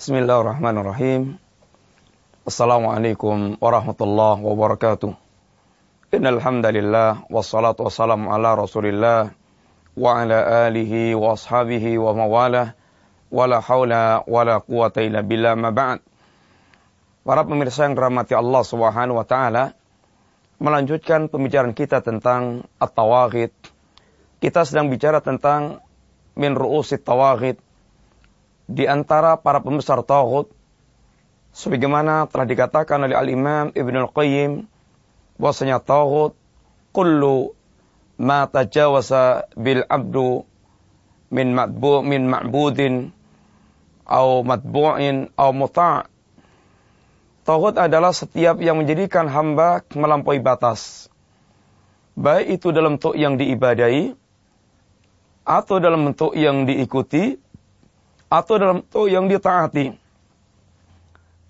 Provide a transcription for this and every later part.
Bismillahirrahmanirrahim. Assalamualaikum warahmatullahi wabarakatuh. Innal hamdalillah wassalatu wassalamu ala Rasulillah wa ala alihi wa ashabihi wa mawalah wala haula wala quwata illa billah ma ba'd. Para pemirsa yang dirahmati Allah Subhanahu wa taala, melanjutkan pembicaraan kita tentang at-tawaghid. Kita sedang bicara tentang min ru'usit tawaghid, di antara para pembesar tauhid sebagaimana telah dikatakan oleh Al-Imam Ibn Al-Qayyim bahwasanya tauhid kullu ma tajawasa bil abdu min matbu min ma'budin atau matbu'in atau muta' Tauhid adalah setiap yang menjadikan hamba melampaui batas. Baik itu dalam bentuk yang diibadai atau dalam bentuk yang diikuti atau dalam bentuk yang ditaati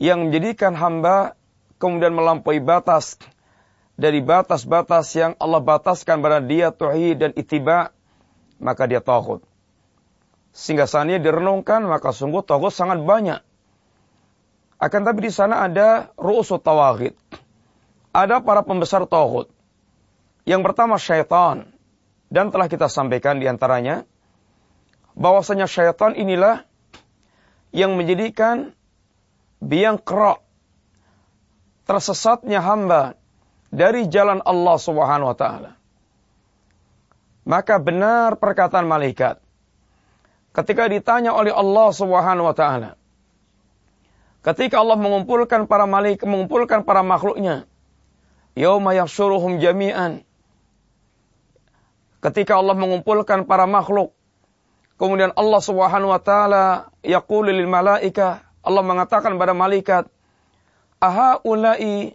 yang menjadikan hamba kemudian melampaui batas. Dari batas-batas yang Allah bataskan pada dia tauhid dan itiba maka dia tauhid. Sehingga saatnya direnungkan maka sungguh tauhid sangat banyak. Akan tapi di sana ada ru'usut tawagid. Ada para pembesar tauhid. Yang pertama syaitan. Dan telah kita sampaikan di antaranya bahwasanya syaitan inilah yang menjadikan biang kerok tersesatnya hamba dari jalan Allah Subhanahu wa taala. Maka benar perkataan malaikat ketika ditanya oleh Allah Subhanahu wa taala. Ketika Allah mengumpulkan para malaikat, mengumpulkan para makhluknya, yauma yahsyuruhum jami'an. Ketika Allah mengumpulkan para makhluk Kemudian Allah Subhanahu wa taala yaqulu lil malaika, Allah mengatakan pada malaikat, "Aha ulai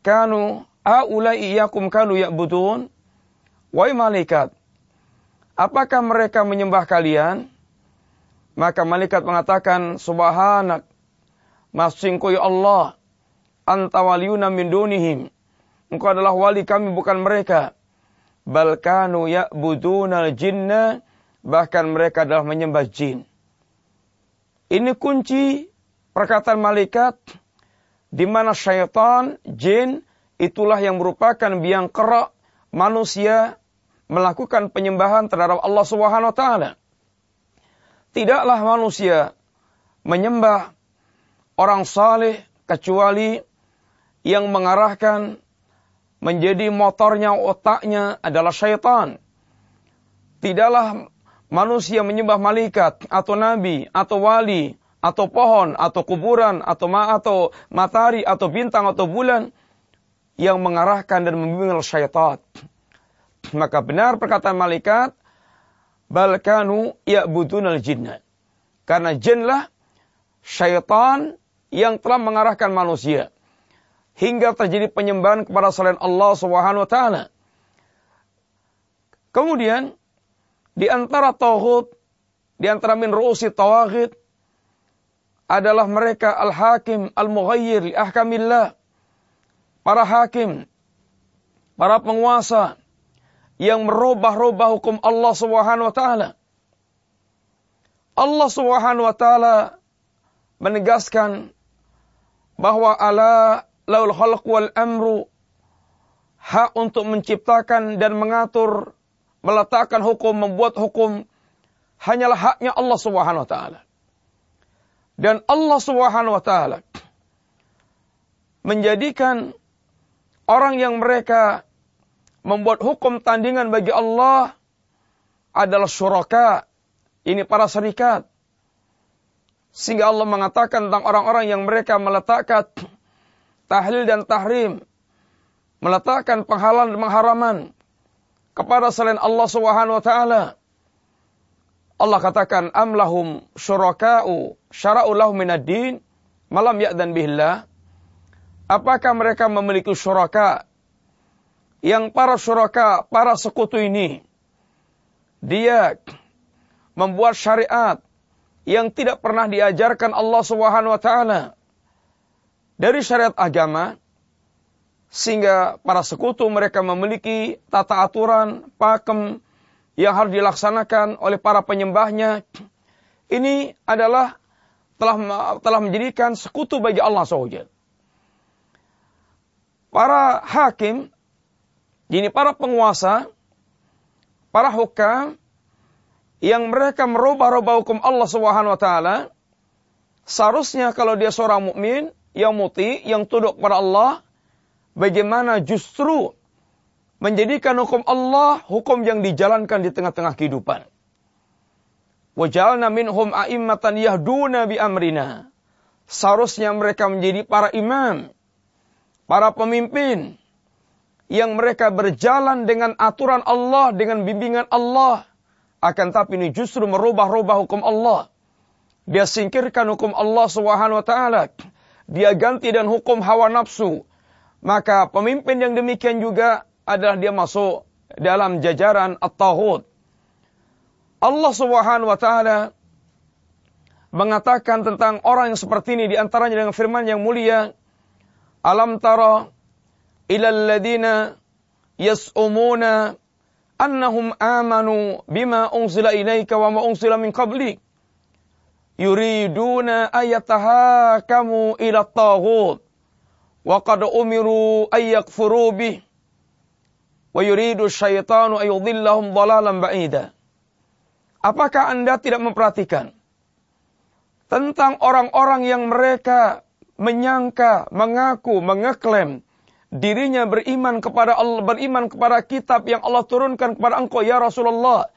kanu ulai yakum kanu ya'budun?" Wahai malaikat, apakah mereka menyembah kalian? Maka malaikat mengatakan, Subhanak, masingku ya Allah, anta waliyuna min dunihim. Engkau adalah wali kami bukan mereka. Balkanu ya'budunal jinna bahkan mereka adalah menyembah jin. Ini kunci perkataan malaikat di mana syaitan, jin itulah yang merupakan biang kerak manusia melakukan penyembahan terhadap Allah Subhanahu wa taala. Tidaklah manusia menyembah orang saleh kecuali yang mengarahkan menjadi motornya otaknya adalah syaitan. Tidaklah manusia menyembah malaikat atau nabi atau wali atau pohon atau kuburan atau ma atau matahari atau bintang atau bulan yang mengarahkan dan membimbing syaitan. Maka benar perkataan malaikat balkanu ya'budunal jinna. Karena jinlah syaitan yang telah mengarahkan manusia hingga terjadi penyembahan kepada selain Allah Subhanahu wa taala. Kemudian di antara tauhid, di antara min ru'usi tawagid adalah mereka al-hakim al-mughayyir li ahkamillah. Para hakim, para penguasa yang merubah-rubah hukum Allah Subhanahu wa taala. Allah Subhanahu wa taala menegaskan bahwa ala laul khalq wal amru hak untuk menciptakan dan mengatur meletakkan hukum, membuat hukum hanyalah haknya Allah Subhanahu wa taala. Dan Allah Subhanahu wa taala menjadikan orang yang mereka membuat hukum tandingan bagi Allah adalah syuraka. Ini para serikat. Sehingga Allah mengatakan tentang orang-orang yang mereka meletakkan tahlil dan tahrim. Meletakkan penghalang dan pengharaman kepada selain Allah Subhanahu wa taala. Allah katakan amlahum syuraka'u syara'u lahum minad din malam ya'dan billah. Apakah mereka memiliki syuraka yang para syuraka, para sekutu ini dia membuat syariat yang tidak pernah diajarkan Allah Subhanahu wa taala dari syariat agama sehingga para sekutu mereka memiliki tata aturan, pakem yang harus dilaksanakan oleh para penyembahnya. Ini adalah telah telah menjadikan sekutu bagi Allah SWT. Para hakim, ini para penguasa, para hukam yang mereka merubah-rubah hukum Allah Subhanahu wa taala, seharusnya kalau dia seorang mukmin yang muti, yang tunduk kepada Allah, bagaimana justru menjadikan hukum Allah hukum yang dijalankan di tengah-tengah kehidupan. Wajalna minhum a'immatan yahduna bi amrina. Seharusnya mereka menjadi para imam, para pemimpin yang mereka berjalan dengan aturan Allah, dengan bimbingan Allah. Akan tapi ini justru merubah-rubah hukum Allah. Dia singkirkan hukum Allah Subhanahu wa taala. Dia ganti dan hukum hawa nafsu. Maka pemimpin yang demikian juga adalah dia masuk dalam jajaran at-taghut. Allah Subhanahu wa taala mengatakan tentang orang yang seperti ini di antaranya dengan firman yang mulia, "Alam tara ila alladziina yas'umuna annahum amanu bima unzila ilaika wa ma unzila min qablik." yuriduna ayatahakamu ila taghut wa qad umiru ay yakfuru bih wa yuridu syaitanu ayudhillahum dhalalan ba'ida. Apakah Anda tidak memperhatikan tentang orang-orang yang mereka menyangka, mengaku, mengeklaim dirinya beriman kepada Allah, beriman kepada kitab yang Allah turunkan kepada engkau ya Rasulullah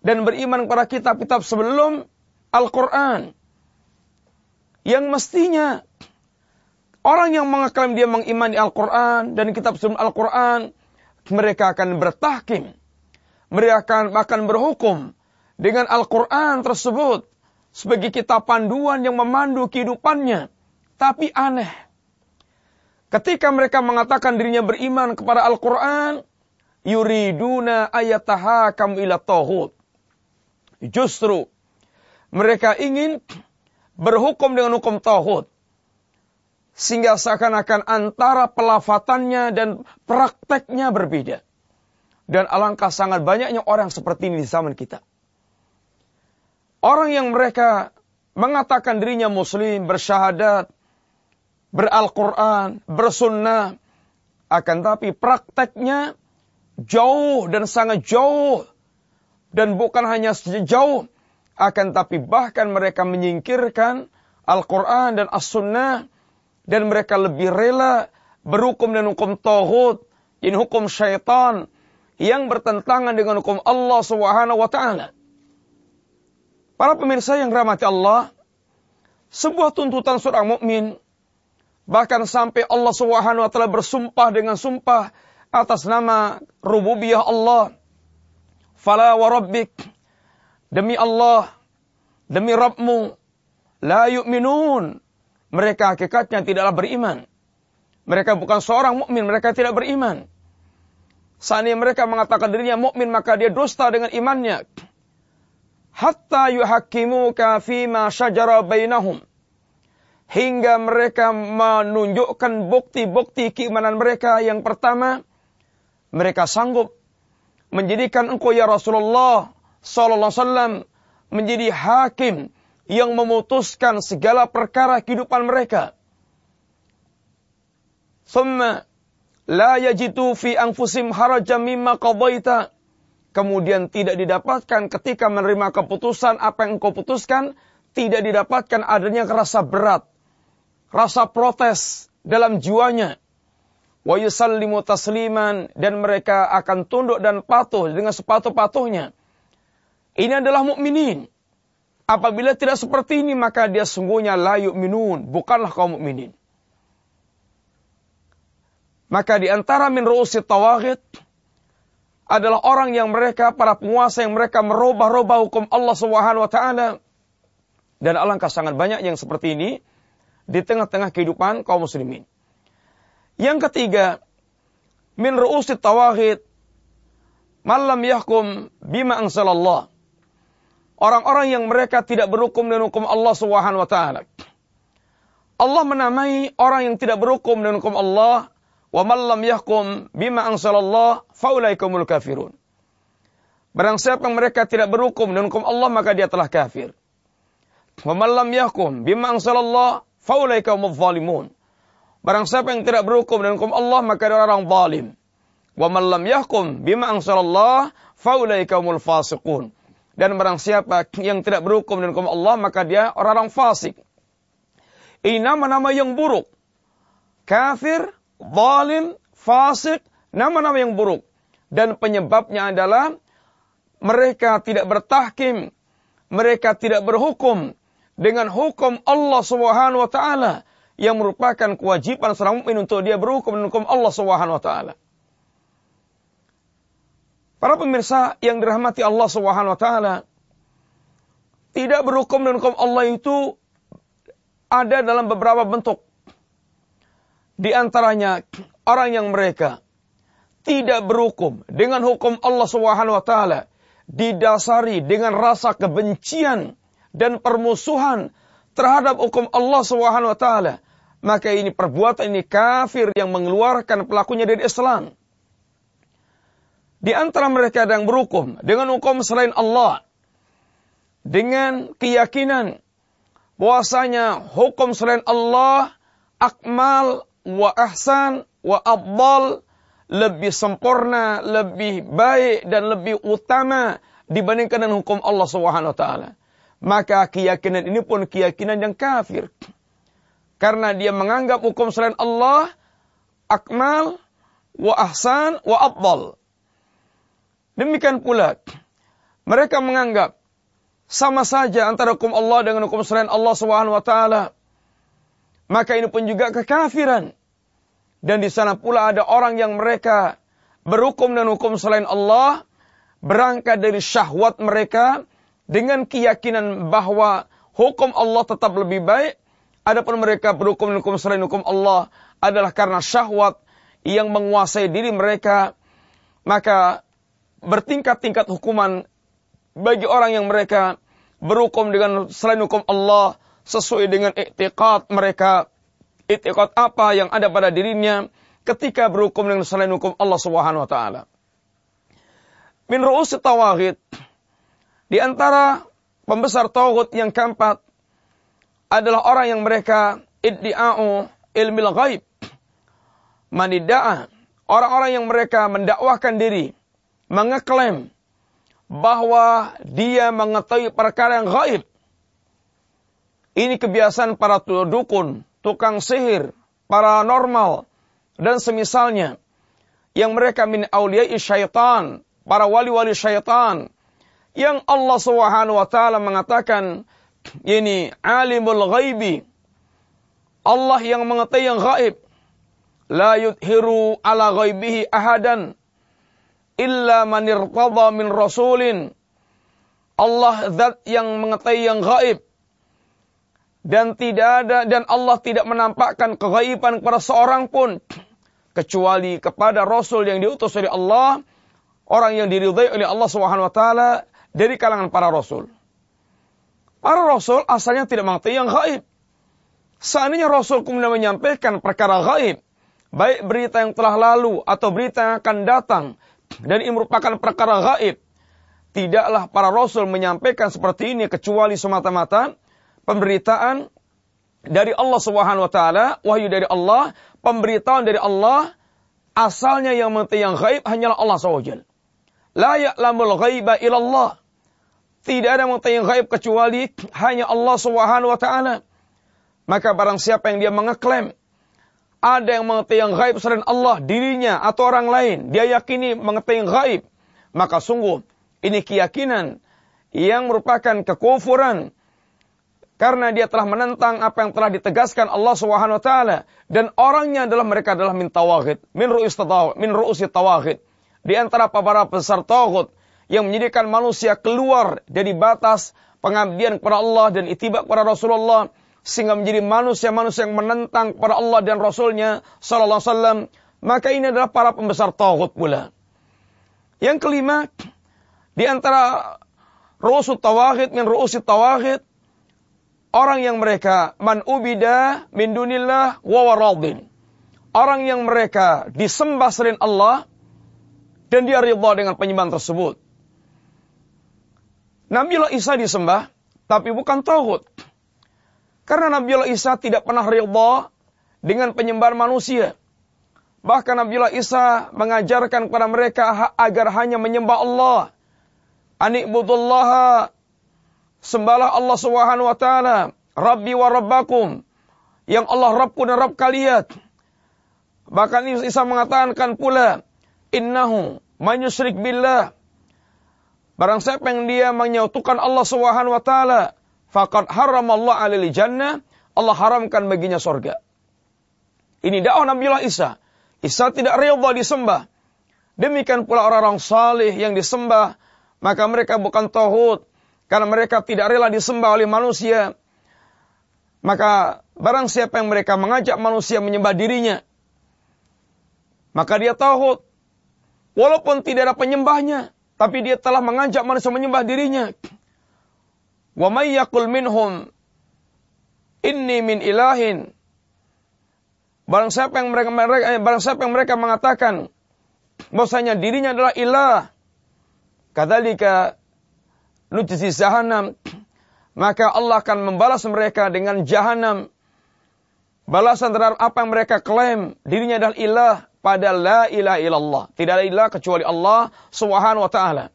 dan beriman kepada kitab-kitab sebelum Al-Quran. Yang mestinya orang yang mengeklaim dia mengimani Al-Quran dan kitab sebelum Al-Quran mereka akan bertahkim. Mereka akan, akan berhukum dengan Al-Quran tersebut sebagai kitab panduan yang memandu kehidupannya. Tapi aneh. Ketika mereka mengatakan dirinya beriman kepada Al-Quran, yuriduna ayatahakam ila. Justru mereka ingin berhukum dengan hukum tauhid sehingga seakan-akan antara pelafatannya dan prakteknya berbeda. Dan alangkah sangat banyaknya orang seperti ini di zaman kita. Orang yang mereka mengatakan dirinya muslim, bersyahadat, beral-Quran, bersunnah, akan tapi prakteknya jauh dan sangat jauh. Dan bukan hanya jauh, akan tapi bahkan mereka menyingkirkan Al-Quran dan As-Sunnah dan mereka lebih rela berhukum dengan hukum tauhid, ini hukum syaitan yang bertentangan dengan hukum Allah Subhanahu wa taala. Para pemirsa yang rahmati Allah, sebuah tuntutan seorang mukmin bahkan sampai Allah Subhanahu wa taala bersumpah dengan sumpah atas nama rububiyah Allah. Fala wa rabbik demi Allah, demi Rabbmu la yu'minun mereka hakikatnya tidaklah beriman. Mereka bukan seorang mukmin, mereka tidak beriman. Seandainya mereka mengatakan dirinya mukmin maka dia dusta dengan imannya. Hatta yuhakkimuka fima syajara bainahum. Hingga mereka menunjukkan bukti-bukti keimanan mereka. Yang pertama, mereka sanggup menjadikan engkau ya Rasulullah sallallahu alaihi wasallam menjadi hakim yang memutuskan segala perkara kehidupan mereka. Thumma la yajitu fi anfusim harajam mimma qadaita. Kemudian tidak didapatkan ketika menerima keputusan apa yang engkau putuskan, tidak didapatkan adanya rasa berat, rasa protes dalam jiwanya. Wa yusallimu tasliman dan mereka akan tunduk dan patuh dengan sepatuh-patuhnya. Ini adalah mukminin. Apabila tidak seperti ini maka dia sungguhnya layu minun, bukanlah kaum mukminin. Maka di antara min ru'usi tawagid adalah orang yang mereka para penguasa yang mereka merubah-rubah hukum Allah Subhanahu wa taala. Dan alangkah sangat banyak yang seperti ini di tengah-tengah kehidupan kaum muslimin. Yang ketiga, min ru'usi tawagid malam yahkum bima anzalallah Orang-orang yang mereka tidak berhukum dengan hukum Allah Subhanahu wa taala. Allah menamai orang yang tidak berhukum dengan hukum Allah wa man lam yahkum bima anzalallah faulaikumul kafirun. Barang siapa yang mereka tidak berhukum dengan hukum Allah maka dia telah kafir. Wa man lam yahkum bima anzalallah faulaika zalimun. Barang siapa yang tidak berhukum dengan hukum Allah maka dia orang zalim. Wa man lam yahkum bima anzalallah faulaika humul fasiqun. Dan barang siapa yang tidak berhukum dengan hukum Allah maka dia orang-orang fasik. Ini nama-nama yang buruk. Kafir, zalim, fasik, nama-nama yang buruk. Dan penyebabnya adalah mereka tidak bertahkim, mereka tidak berhukum dengan hukum Allah Subhanahu wa taala yang merupakan kewajiban seorang mukmin untuk dia berhukum dengan hukum Allah Subhanahu wa taala. Para pemirsa yang dirahmati Allah Subhanahu wa taala, tidak berhukum dengan hukum Allah itu ada dalam beberapa bentuk. Di antaranya orang yang mereka tidak berhukum dengan hukum Allah Subhanahu wa taala didasari dengan rasa kebencian dan permusuhan terhadap hukum Allah Subhanahu wa taala, maka ini perbuatan ini kafir yang mengeluarkan pelakunya dari Islam. Di antara mereka ada yang berhukum dengan hukum selain Allah dengan keyakinan bahwasanya hukum selain Allah akmal wa ahsan wa afdal lebih sempurna, lebih baik dan lebih utama dibandingkan dengan hukum Allah Subhanahu wa taala. Maka keyakinan ini pun keyakinan yang kafir. Karena dia menganggap hukum selain Allah akmal wa ahsan wa afdal. Demikian pula mereka menganggap sama saja antara hukum Allah dengan hukum selain Allah Subhanahu wa taala. Maka ini pun juga kekafiran. Dan di sana pula ada orang yang mereka berhukum dan hukum selain Allah, berangkat dari syahwat mereka dengan keyakinan bahwa hukum Allah tetap lebih baik. Adapun mereka berhukum dan hukum selain hukum Allah adalah karena syahwat yang menguasai diri mereka. Maka bertingkat-tingkat hukuman bagi orang yang mereka berhukum dengan selain hukum Allah sesuai dengan iktiqat mereka itikad apa yang ada pada dirinya ketika berhukum dengan selain hukum Allah Subhanahu wa taala. Min ru'us tawahid di antara pembesar tauhid yang keempat adalah orang yang mereka iddi'a'u ilmil ghaib. Manidda'a orang-orang yang mereka mendakwahkan diri, mengeklaim bahwa dia mengetahui perkara yang gaib. Ini kebiasaan para dukun, tukang sihir, paranormal, dan semisalnya. Yang mereka min awliyai syaitan, para wali-wali syaitan. Yang Allah subhanahu wa ta'ala mengatakan, ini alimul ghaibi. Allah yang mengetahui yang gaib. La yudhiru ala ghaibihi ahadan. Illa man min rasulin. Allah zat yang mengetahui yang gaib dan tidak ada dan Allah tidak menampakkan kegaiban kepada seorang pun kecuali kepada rasul yang diutus oleh Allah orang yang diridhai oleh Allah Subhanahu wa taala dari kalangan para rasul. Para rasul asalnya tidak mengetahui yang gaib. Seandainya rasul kemudian menyampaikan perkara gaib, baik berita yang telah lalu atau berita yang akan datang dan ini merupakan perkara gaib, tidaklah para rasul menyampaikan seperti ini kecuali semata-mata pemberitaan dari Allah Subhanahu wa taala, wahyu dari Allah, pemberitaan dari Allah, asalnya yang yang gaib hanyalah Allah SWT. La ya'lamul ghaiba ilallah. Tidak ada yang gaib kecuali hanya Allah Subhanahu wa taala. Maka barang siapa yang dia mengeklaim ada yang mengetahui yang gaib selain Allah, dirinya atau orang lain, dia yakini mengetahui yang gaib, maka sungguh ini keyakinan yang merupakan kekufuran. Karena dia telah menentang apa yang telah ditegaskan Allah Subhanahu wa taala. Dan orangnya adalah mereka adalah min tawahid, min ru'us min ru'usi tawahid. Di antara para besar tauhid yang menjadikan manusia keluar dari batas pengabdian kepada Allah dan itibak kepada Rasulullah sehingga menjadi manusia-manusia yang menentang kepada Allah dan Rasulnya Sallallahu Alaihi Wasallam maka ini adalah para pembesar tauhid pula. Yang kelima, di antara ru'usul tawahid min ru'usi tawahid orang yang mereka man ubida min dunillah wa waradin. Orang yang mereka disembah selain Allah dan dia ridha dengan penyembahan tersebut. Nabiullah Isa disembah, tapi bukan tauhid. Karena Nabiullah Isa tidak pernah ridha dengan penyembahan manusia. Bahkan Nabiullah Isa mengajarkan kepada mereka agar hanya menyembah Allah. Anikbudullah sembahlah Allah Subhanahu wa taala, Rabbi wa Rabbakum. Yang Allah Rabbku dan Rabb kalian. Bahkan Isa mengatakan pula, innahu man yusyrik billah. Barang siapa yang dia menyatukan Allah Subhanahu wa taala, faqad Allah alaihi jannah, Allah haramkan baginya surga. Ini dakwah Nabiullah Isa. Isa tidak rela disembah. Demikian pula orang-orang saleh yang disembah, maka mereka bukan tauhid karena mereka tidak rela disembah oleh manusia. Maka barang siapa yang mereka mengajak manusia menyembah dirinya, maka dia tauhid. Walaupun tidak ada penyembahnya, tapi dia telah mengajak manusia menyembah dirinya. Wa may yaqul minhum min Barang siapa yang mereka, mereka eh, barang siapa yang mereka mengatakan bahwasanya dirinya adalah ilah. Kadzalika nujzi jahannam maka Allah akan membalas mereka dengan jahanam. Balasan terhadap apa yang mereka klaim dirinya adalah ilah pada la ilaha illallah. Tidak ada ilah kecuali Allah Subhanahu wa taala.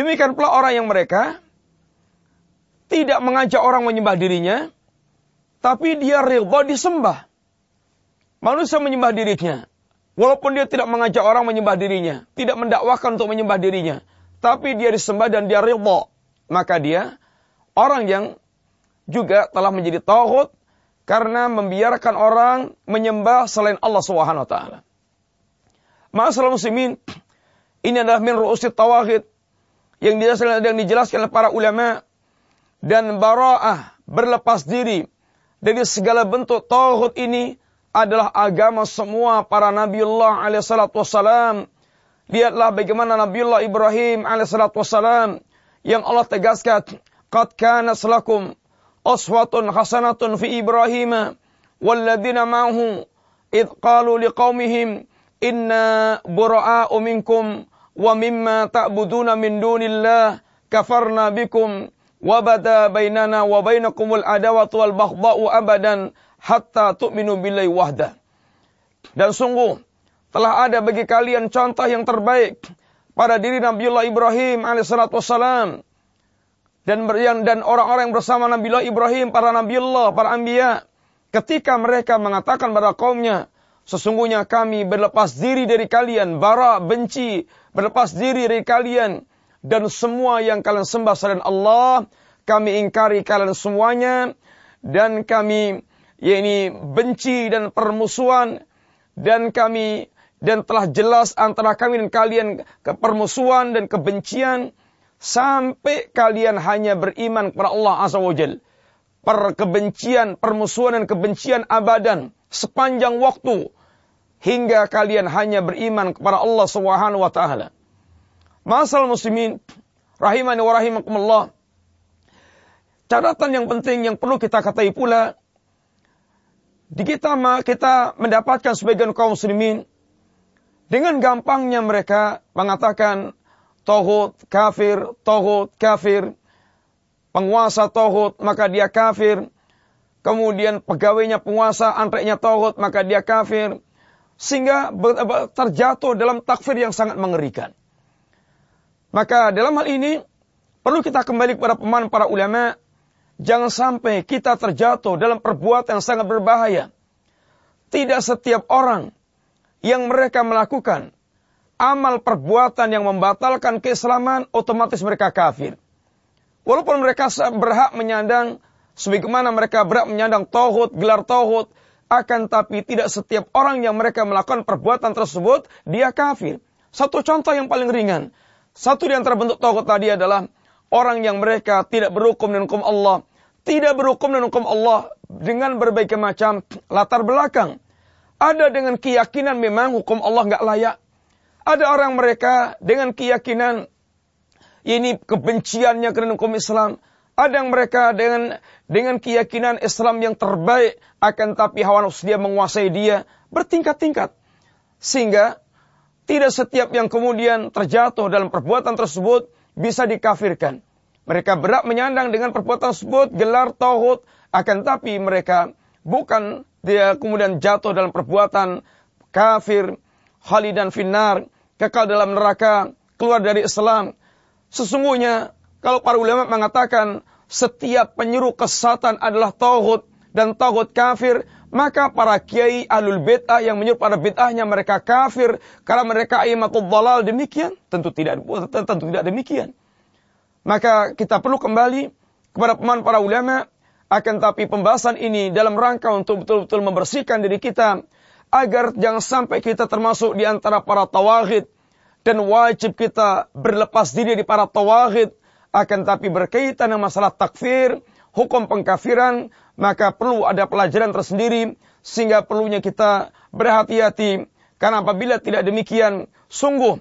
Demikian pula orang yang mereka tidak mengajak orang menyembah dirinya, tapi dia ridha disembah. Manusia menyembah dirinya. Walaupun dia tidak mengajak orang menyembah dirinya. Tidak mendakwakan untuk menyembah dirinya. Tapi dia disembah dan dia ridha. Maka dia orang yang juga telah menjadi tauhid karena membiarkan orang menyembah selain Allah Subhanahu wa taala. Masalah muslimin, ini adalah min ru'usit tawahid yang dijelaskan, yang dijelaskan oleh para ulama dan bara'ah berlepas diri dari segala bentuk tauhid ini adalah agama semua para Nabiullah alaihissalatu wassalam. Lihatlah bagaimana Nabiullah Ibrahim alaihissalatu wassalam yang Allah tegaskan, "Qad kana lakum uswatun hasanatun fi Ibrahim walladzina ma'ahu id qalu liqaumihim inna bura'a'u minkum wa mimma ta'buduna min dunillah kafarna bikum wabada bainana wa bainakumul adawatu wal baghdha'u abadan hatta tu'minu billahi wahda. Dan sungguh telah ada bagi kalian contoh yang terbaik pada diri Nabiullah Ibrahim alaihissalatu wassalam dan dan orang-orang yang bersama Nabiullah Ibrahim, para Nabiullah, para Anbiya ketika mereka mengatakan pada kaumnya sesungguhnya kami berlepas diri dari kalian, bara, benci, berlepas diri dari kalian dan semua yang kalian sembah selain Allah, kami ingkari kalian semuanya dan kami ya ini benci dan permusuhan dan kami dan telah jelas antara kami dan kalian kepermusuhan dan kebencian sampai kalian hanya beriman kepada Allah Azza wa Jal. Perkebencian, permusuhan dan kebencian abadan sepanjang waktu hingga kalian hanya beriman kepada Allah Subhanahu wa taala. Masal muslimin rahimani wa rahimakumullah. Catatan yang penting yang perlu kita katai pula di kita kita mendapatkan sebagian kaum muslimin dengan gampangnya mereka mengatakan tohut kafir, tohut kafir, penguasa tohut maka dia kafir, kemudian pegawainya penguasa antreknya tohut maka dia kafir, sehingga terjatuh dalam takfir yang sangat mengerikan. Maka dalam hal ini perlu kita kembali kepada pemahaman para ulama, jangan sampai kita terjatuh dalam perbuatan yang sangat berbahaya. Tidak setiap orang yang mereka melakukan amal perbuatan yang membatalkan keislaman, otomatis mereka kafir. Walaupun mereka berhak menyandang, sebagaimana mereka berhak menyandang tauhid, gelar tauhid, akan tapi tidak setiap orang yang mereka melakukan perbuatan tersebut, dia kafir. Satu contoh yang paling ringan, satu di antara bentuk tauhid tadi adalah orang yang mereka tidak berhukum dengan hukum Allah, tidak berhukum dengan hukum Allah dengan berbagai macam latar belakang. Ada dengan keyakinan memang hukum Allah nggak layak. Ada orang mereka dengan keyakinan ini kebenciannya karena hukum Islam. Ada yang mereka dengan dengan keyakinan Islam yang terbaik akan tapi hawa nafsu dia menguasai dia bertingkat-tingkat. Sehingga tidak setiap yang kemudian terjatuh dalam perbuatan tersebut bisa dikafirkan. Mereka berat menyandang dengan perbuatan tersebut, gelar tauhid, akan tapi mereka bukan dia kemudian jatuh dalam perbuatan kafir, khalidan finnar, kekal dalam neraka, keluar dari Islam. Sesungguhnya kalau para ulama mengatakan setiap penyuruh kesatan adalah tauhid dan tauhid kafir, maka para kiai alul bid'ah yang menyuruh pada bid'ahnya mereka kafir karena mereka aimatul dalal demikian, tentu tidak tentu tidak demikian. Maka kita perlu kembali kepada pemahaman para ulama akan tapi pembahasan ini dalam rangka untuk betul-betul membersihkan diri kita agar jangan sampai kita termasuk di antara para tawahid dan wajib kita berlepas diri di para tawahid akan tapi berkaitan dengan masalah takfir, hukum pengkafiran, maka perlu ada pelajaran tersendiri sehingga perlunya kita berhati-hati. Karena apabila tidak demikian sungguh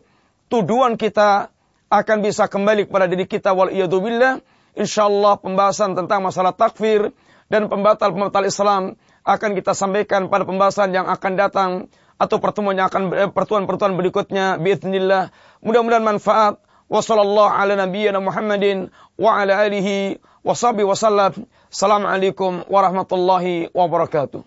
tuduhan kita akan bisa kembali kepada diri kita. Wal billah insyaallah pembahasan tentang masalah takfir dan pembatal-pembatal Islam akan kita sampaikan pada pembahasan yang akan datang atau pertemuan yang akan eh, pertemuan-pertemuan berikutnya biiznillah mudah-mudahan manfaat wa sallallahu ala nabiyyina Muhammadin wa ala alihi wa sahbihi wasallam assalamualaikum warahmatullahi wabarakatuh